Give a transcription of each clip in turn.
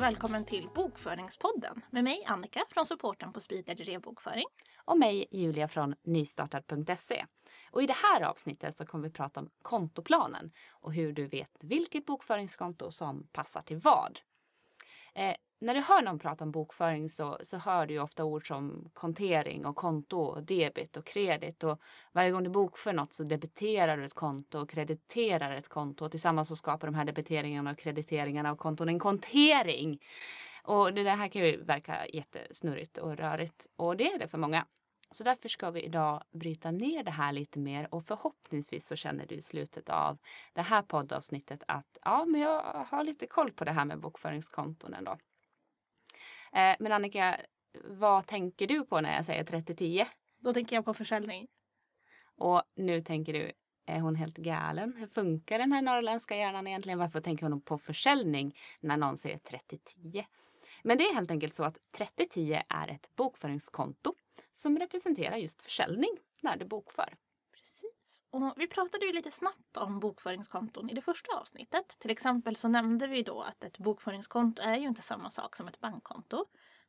Och välkommen till Bokföringspodden med mig Annika från supporten på Speedledger Bokföring. Och mig Julia från nystartad.se. Och i det här avsnittet så kommer vi prata om kontoplanen och hur du vet vilket bokföringskonto som passar till vad. Eh, när du hör någon prata om bokföring så, så hör du ju ofta ord som kontering och konto och debit och kredit. Och varje gång du bokför något så debiterar du ett konto och krediterar ett konto. Och tillsammans så skapar de här debiteringarna och krediteringarna av konton en kontering. Och det här kan ju verka jättesnurrigt och rörigt. Och det är det för många. Så därför ska vi idag bryta ner det här lite mer och förhoppningsvis så känner du i slutet av det här poddavsnittet att ja, men jag har lite koll på det här med bokföringskonton ändå. Eh, men Annika, vad tänker du på när jag säger 3010? Då tänker jag på försäljning. Och nu tänker du, är hon helt galen? Hur funkar den här norrländska hjärnan egentligen? Varför tänker hon på försäljning när någon säger 3010? Men det är helt enkelt så att 3010 är ett bokföringskonto som representerar just försäljning när du bokför. Precis. Och vi pratade ju lite snabbt om bokföringskonton i det första avsnittet. Till exempel så nämnde vi då att ett bokföringskonto är ju inte samma sak som ett bankkonto.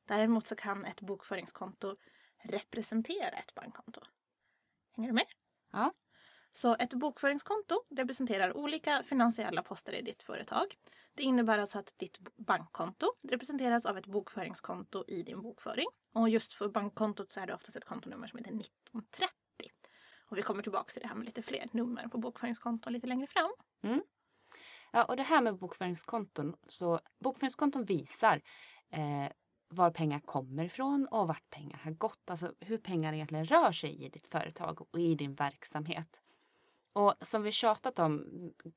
Däremot så kan ett bokföringskonto representera ett bankkonto. Hänger du med? Ja. Så ett bokföringskonto representerar olika finansiella poster i ditt företag. Det innebär alltså att ditt bankkonto representeras av ett bokföringskonto i din bokföring. Och just för bankkontot så är det oftast ett kontonummer som heter 1930. Och vi kommer tillbaka till det här med lite fler nummer på bokföringskonton lite längre fram. Mm. Ja, och det här med bokföringskonton. Så bokföringskonton visar eh, var pengar kommer ifrån och vart pengar har gått. Alltså hur pengar egentligen rör sig i ditt företag och i din verksamhet. Och som vi tjatat om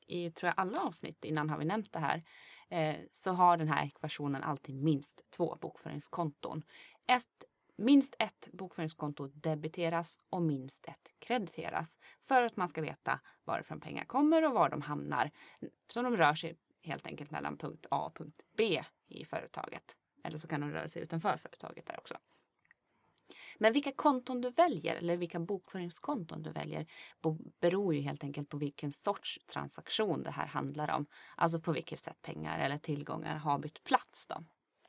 i tror jag alla avsnitt innan har vi nämnt det här. Eh, så har den här ekvationen alltid minst två bokföringskonton. Ett Minst ett bokföringskonto debiteras och minst ett krediteras för att man ska veta varifrån pengar kommer och var de hamnar. Så de rör sig helt enkelt mellan punkt A och punkt B i företaget. Eller så kan de röra sig utanför företaget där också. Men vilka konton du väljer eller vilka bokföringskonton du väljer beror ju helt enkelt på vilken sorts transaktion det här handlar om. Alltså på vilket sätt pengar eller tillgångar har bytt plats. Då.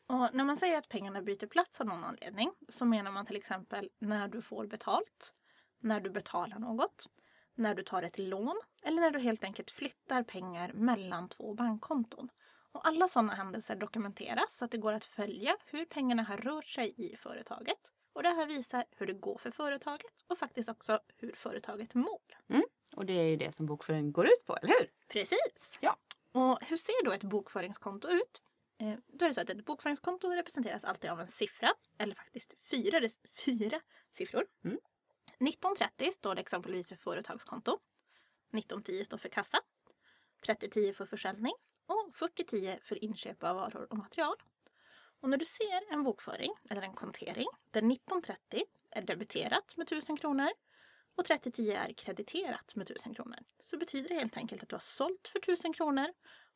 Och när man säger att pengarna byter plats av någon anledning så menar man till exempel när du får betalt, när du betalar något, när du tar ett lån eller när du helt enkelt flyttar pengar mellan två bankkonton. Och alla sådana händelser dokumenteras så att det går att följa hur pengarna har rört sig i företaget. Och det här visar hur det går för företaget och faktiskt också hur företaget mår. Mm. Och det är ju det som bokföring går ut på, eller hur? Precis! Ja. Och hur ser då ett bokföringskonto ut? Eh, då är det så att ett bokföringskonto representeras alltid av en siffra, eller faktiskt fyra, fyra siffror. Mm. 1930 står det exempelvis för företagskonto. 1910 står för kassa. 3010 för försäljning och 4010 för inköp av varor och material. Och när du ser en bokföring eller en kontering där 1930 är debiterat med 1000 kronor och 3010 är krediterat med 1000 kronor så betyder det helt enkelt att du har sålt för 1000 kronor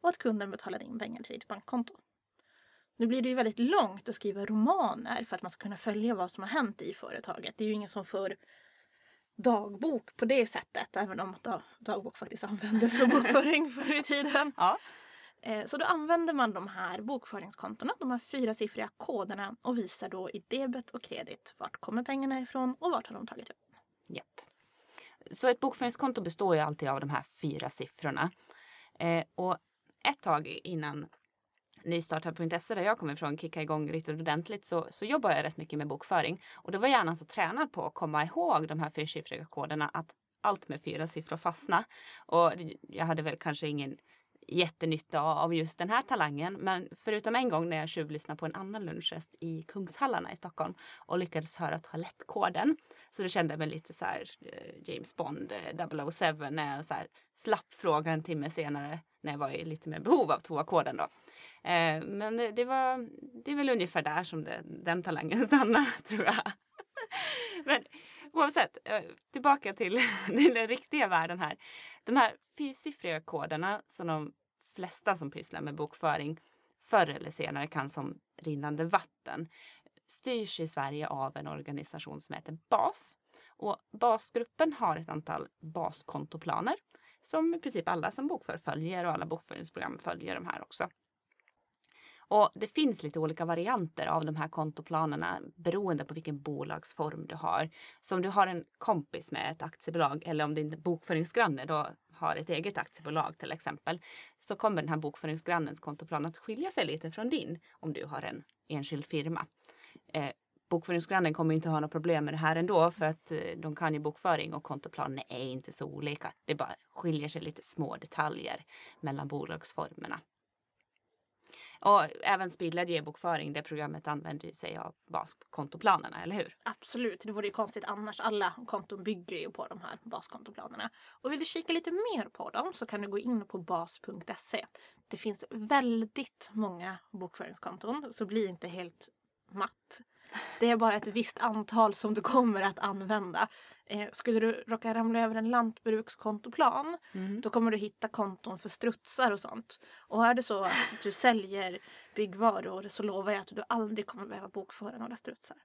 och att kunden betalade in pengar till ditt bankkonto. Nu blir det ju väldigt långt att skriva romaner för att man ska kunna följa vad som har hänt i företaget. Det är ju ingen som för dagbok på det sättet, även om dagbok faktiskt användes för bokföring förr i tiden. Ja. Eh, så då använder man de här bokföringskontona, de här fyrasiffriga koderna och visar då i debet och kredit vart kommer pengarna ifrån och vart har de tagit upp. Japp. Så ett bokföringskonto består ju alltid av de här fyra siffrorna. Eh, och ett tag innan nystartad.se där jag kommer ifrån kickade igång riktigt ordentligt så, så jobbar jag rätt mycket med bokföring. Och det var hjärnan gärna så tränad på att komma ihåg de här fyrsiffriga koderna att allt med fyra siffror fastna. Och jag hade väl kanske ingen jättenytta av just den här talangen. Men förutom en gång när jag tjuvlyssnade på en annan lunchrest i Kungshallarna i Stockholm och lyckades höra toalettkoden. Så då kände jag mig lite så här eh, James Bond eh, 007 när jag så här slapp frågan en timme senare när jag var i lite mer behov av toakoden då. Eh, men det, det, var, det är väl ungefär där som det, den talangen stannar tror jag. men oavsett, eh, tillbaka till, till den riktiga världen här. De här fyrsiffriga koderna som de flesta som pysslar med bokföring förr eller senare kan som rinnande vatten styrs i Sverige av en organisation som heter BAS. Och BAS-gruppen har ett antal baskontoplaner som i princip alla som bokför följer och alla bokföringsprogram följer de här också. Och det finns lite olika varianter av de här kontoplanerna beroende på vilken bolagsform du har. Så om du har en kompis med ett aktiebolag eller om din bokföringsgranne då har ett eget aktiebolag till exempel så kommer den här bokföringsgrannens kontoplan att skilja sig lite från din om du har en enskild firma. Eh, bokföringsgrannen kommer inte ha några problem med det här ändå för att eh, de kan ju bokföring och kontoplanen är inte så olika. Det bara skiljer sig lite små detaljer mellan bolagsformerna. Och även Spillad e-bokföring, det programmet använder sig av baskontoplanerna, eller hur? Absolut, det vore ju konstigt annars. Alla konton bygger ju på de här baskontoplanerna. Och vill du kika lite mer på dem så kan du gå in på bas.se. Det finns väldigt många bokföringskonton så bli inte helt matt. Det är bara ett visst antal som du kommer att använda. Eh, skulle du råka ramla över en lantbrukskontoplan mm. då kommer du hitta konton för strutsar och sånt. Och är det så att du säljer byggvaror så lovar jag att du aldrig kommer behöva bokföra några strutsar.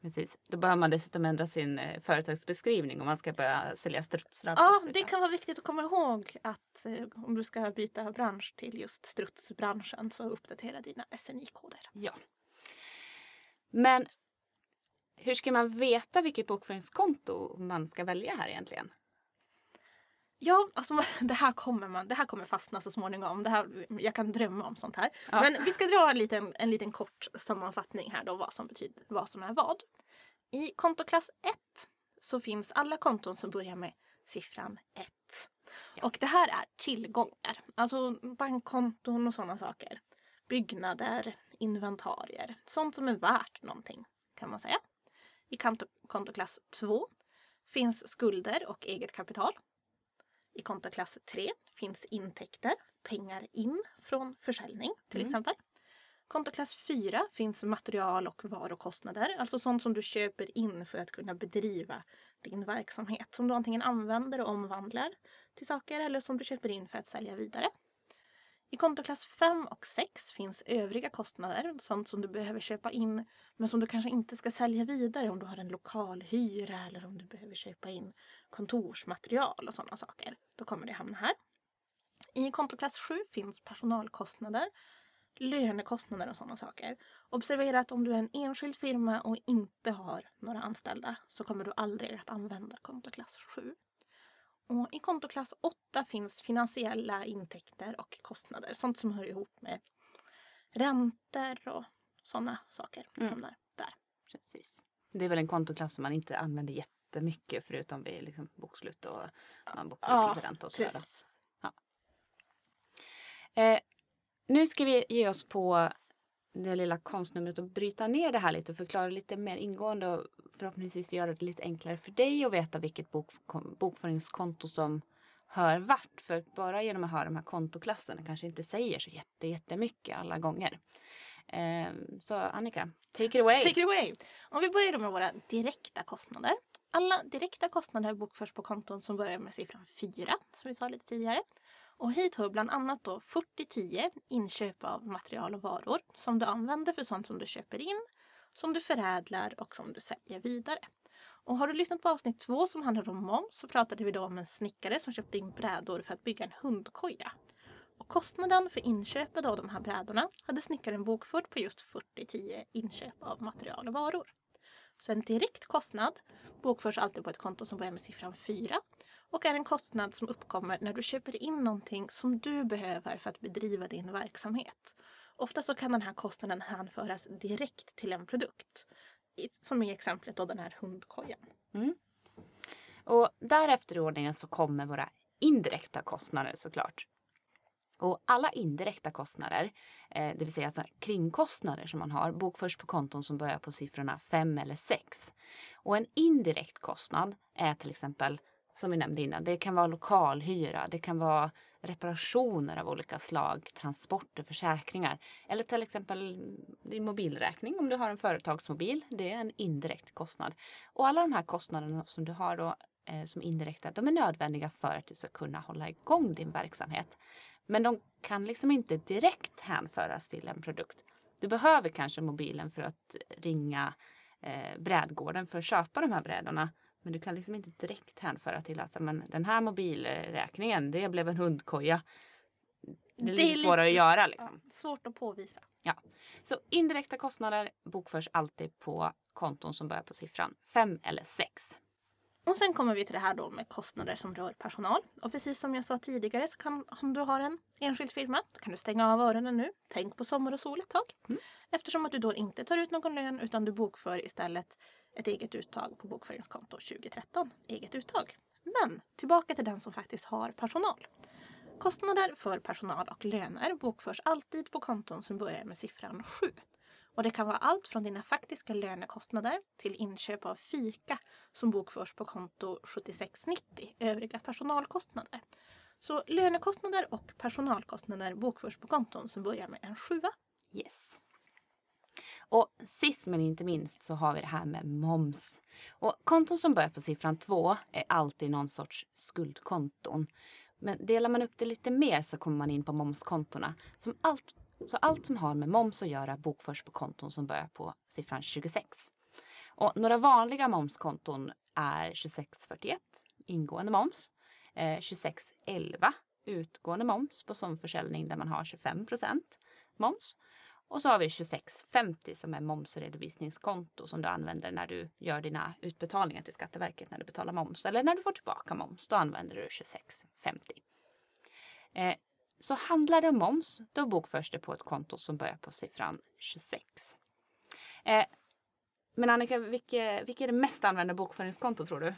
Precis. Då behöver man dessutom ändra sin eh, företagsbeskrivning om man ska börja sälja strutsar. Ja, det kan vara viktigt att komma ihåg att eh, om du ska byta bransch till just strutsbranschen så uppdatera dina SNI-koder. Ja. Men hur ska man veta vilket bokföringskonto man ska välja här egentligen? Ja, alltså det här kommer man, det här kommer fastna så småningom. Det här, jag kan drömma om sånt här. Ja. Men vi ska dra en liten, en liten kort sammanfattning här då vad som betyder vad som är vad. I kontoklass 1 så finns alla konton som börjar med siffran 1. Ja. Och det här är tillgångar, alltså bankkonton och sådana saker. Byggnader, inventarier, sånt som är värt någonting kan man säga. I kontoklass 2 finns skulder och eget kapital. I kontoklass 3 finns intäkter, pengar in från försäljning till mm. exempel. Kontoklass 4 finns material och varukostnader, alltså sånt som du köper in för att kunna bedriva din verksamhet. Som du antingen använder och omvandlar till saker eller som du köper in för att sälja vidare. I kontoklass 5 och 6 finns övriga kostnader, sånt som du behöver köpa in men som du kanske inte ska sälja vidare om du har en lokalhyra eller om du behöver köpa in kontorsmaterial och sådana saker. Då kommer det hamna här. I kontoklass 7 finns personalkostnader, lönekostnader och sådana saker. Observera att om du är en enskild firma och inte har några anställda så kommer du aldrig att använda kontoklass 7. Och I kontoklass 8 finns finansiella intäkter och kostnader. Sånt som hör ihop med räntor och sådana saker. Mm. Där. Precis. Det är väl en kontoklass som man inte använder jättemycket förutom vid liksom bokslut och man bokför ja, ränta och sådär. Ja. Eh, nu ska vi ge oss på det lilla konstnumret och bryta ner det här lite och förklara lite mer ingående och förhoppningsvis göra det lite enklare för dig att veta vilket bok, bokföringskonto som hör vart. För bara genom att höra de här kontoklasserna kanske inte säger så jätte, jättemycket alla gånger. Eh, så Annika, take it away. Take it away. Om vi börjar med våra direkta kostnader. Alla direkta kostnader bokförs på konton som börjar med siffran 4 som vi sa lite tidigare. Och hit hör bland annat då 4010 inköp av material och varor som du använder för sånt som du köper in, som du förädlar och som du säljer vidare. Och har du lyssnat på avsnitt två som handlade om moms så pratade vi då om en snickare som köpte in brädor för att bygga en hundkoja. Och kostnaden för inköpet av de här brädorna hade snickaren bokfört på just 4010 inköp av material och varor. Så en direkt kostnad bokförs alltid på ett konto som börjar med siffran 4 och är en kostnad som uppkommer när du köper in någonting som du behöver för att bedriva din verksamhet. Ofta så kan den här kostnaden hänföras direkt till en produkt. Som i exemplet då den här hundkojan. Mm. Och därefter i ordningen så kommer våra indirekta kostnader såklart. Och alla indirekta kostnader, eh, det vill säga alltså kringkostnader som man har, bokförs på konton som börjar på siffrorna 5 eller 6. Och en indirekt kostnad är till exempel som vi nämnde innan. Det kan vara lokalhyra, det kan vara reparationer av olika slag, transporter, försäkringar eller till exempel din mobilräkning om du har en företagsmobil. Det är en indirekt kostnad. Och alla de här kostnaderna som du har då eh, som indirekta, de är nödvändiga för att du ska kunna hålla igång din verksamhet. Men de kan liksom inte direkt hänföras till en produkt. Du behöver kanske mobilen för att ringa eh, brädgården för att köpa de här brädorna. Men du kan liksom inte direkt hänföra till att men, den här mobilräkningen, det blev en hundkoja. det är lite svårare att göra. Liksom. Ja, svårt att påvisa. Ja. Så indirekta kostnader bokförs alltid på konton som börjar på siffran 5 eller 6. Och sen kommer vi till det här då med kostnader som rör personal. Och precis som jag sa tidigare så kan om du har en enskild firma då kan du stänga av öronen nu. Tänk på sommar och sol ett tag. Mm. Eftersom att du då inte tar ut någon lön utan du bokför istället ett eget uttag på bokföringskonto 2013. Eget uttag. Men tillbaka till den som faktiskt har personal. Kostnader för personal och löner bokförs alltid på konton som börjar med siffran 7. Och det kan vara allt från dina faktiska lönekostnader till inköp av fika som bokförs på konto 7690, övriga personalkostnader. Så lönekostnader och personalkostnader bokförs på konton som börjar med en sjua. Yes. Och sist men inte minst så har vi det här med moms. Och konton som börjar på siffran 2 är alltid någon sorts skuldkonton. Men delar man upp det lite mer så kommer man in på momskontona. Som allt, så allt som har med moms att göra bokförs på konton som börjar på siffran 26. Och några vanliga momskonton är 2641 ingående moms, eh, 2611 utgående moms på sån försäljning där man har 25% moms och så har vi 2650 som är momsredovisningskonto som du använder när du gör dina utbetalningar till Skatteverket när du betalar moms. Eller när du får tillbaka moms, då använder du 2650. Eh, så handlar det om moms, då bokförs det på ett konto som börjar på siffran 26. Eh, men Annika, vilket, vilket är det mest använda bokföringskontot tror du?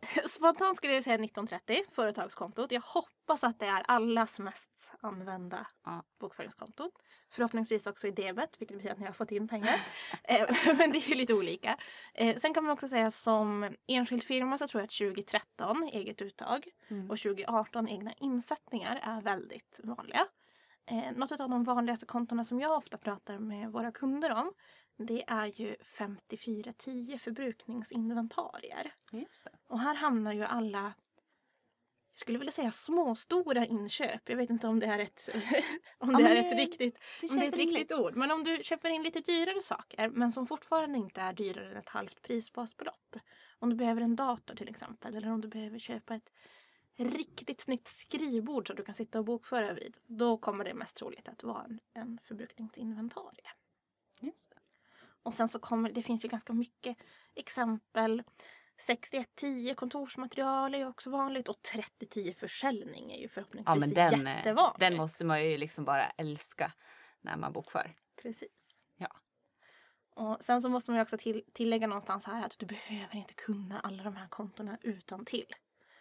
Spontant skulle jag säga 1930, företagskontot. Jag hoppas att det är allas mest använda ja. bokföringskonto. Förhoppningsvis också i debet, vilket betyder att ni har fått in pengar. Eh, men det är lite olika. Eh, sen kan man också säga som enskild firma så tror jag att 2013 eget uttag mm. och 2018 egna insättningar är väldigt vanliga. Eh, något av de vanligaste kontona som jag ofta pratar med våra kunder om det är ju 5410 förbrukningsinventarier. Just det. Och här hamnar ju alla, jag skulle vilja säga småstora inköp. Jag vet inte om det är ett, om det ja, är ett riktigt, det om det är ett riktigt ord. Men om du köper in lite dyrare saker men som fortfarande inte är dyrare än ett halvt prisbasbelopp. Om du behöver en dator till exempel eller om du behöver köpa ett riktigt snyggt skrivbord som du kan sitta och bokföra vid. Då kommer det mest troligt att vara en, en förbrukningsinventarie. Just det. Och sen så kommer det finns ju ganska mycket exempel. 6110 kontorsmaterial är ju också vanligt och 3010 försäljning är ju förhoppningsvis ja, men den, jättevanligt. Den måste man ju liksom bara älska när man bokför. Precis. Ja. Och sen så måste man ju också till, tillägga någonstans här att du behöver inte kunna alla de här kontona utan till.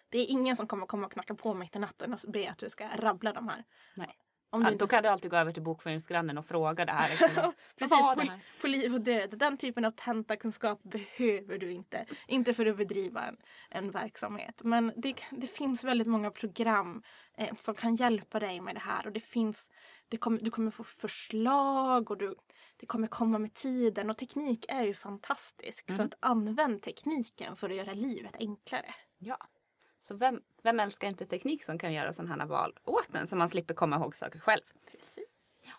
Det är ingen som kommer komma och knacka på mitt i natten och be att du ska rabbla de här. Nej. Om ja, då kan du alltid gå över till bokföringsgrannen och fråga det här. Liksom. Precis, på, här? på, liv och död. Den typen av tentakunskap behöver du inte. Inte för att bedriva en, en verksamhet. Men det, det finns väldigt många program eh, som kan hjälpa dig med det här. Och det finns, det kommer, du kommer få förslag och du, det kommer komma med tiden. Och teknik är ju fantastisk. Mm. Så att använd tekniken för att göra livet enklare. Ja. Så vem, vem älskar inte teknik som kan göra sådana här val åt en så man slipper komma ihåg saker själv? Precis. Ja.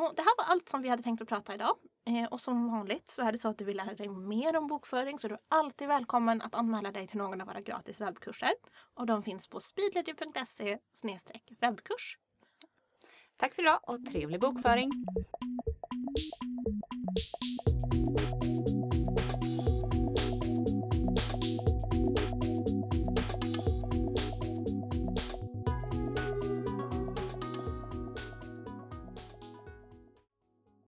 Och det här var allt som vi hade tänkt att prata idag. Eh, och som vanligt så är det så att du vill lära dig mer om bokföring så är du alltid välkommen att anmäla dig till någon av våra gratis webbkurser. Och de finns på speedlearning.se webbkurs. Tack för idag och trevlig bokföring!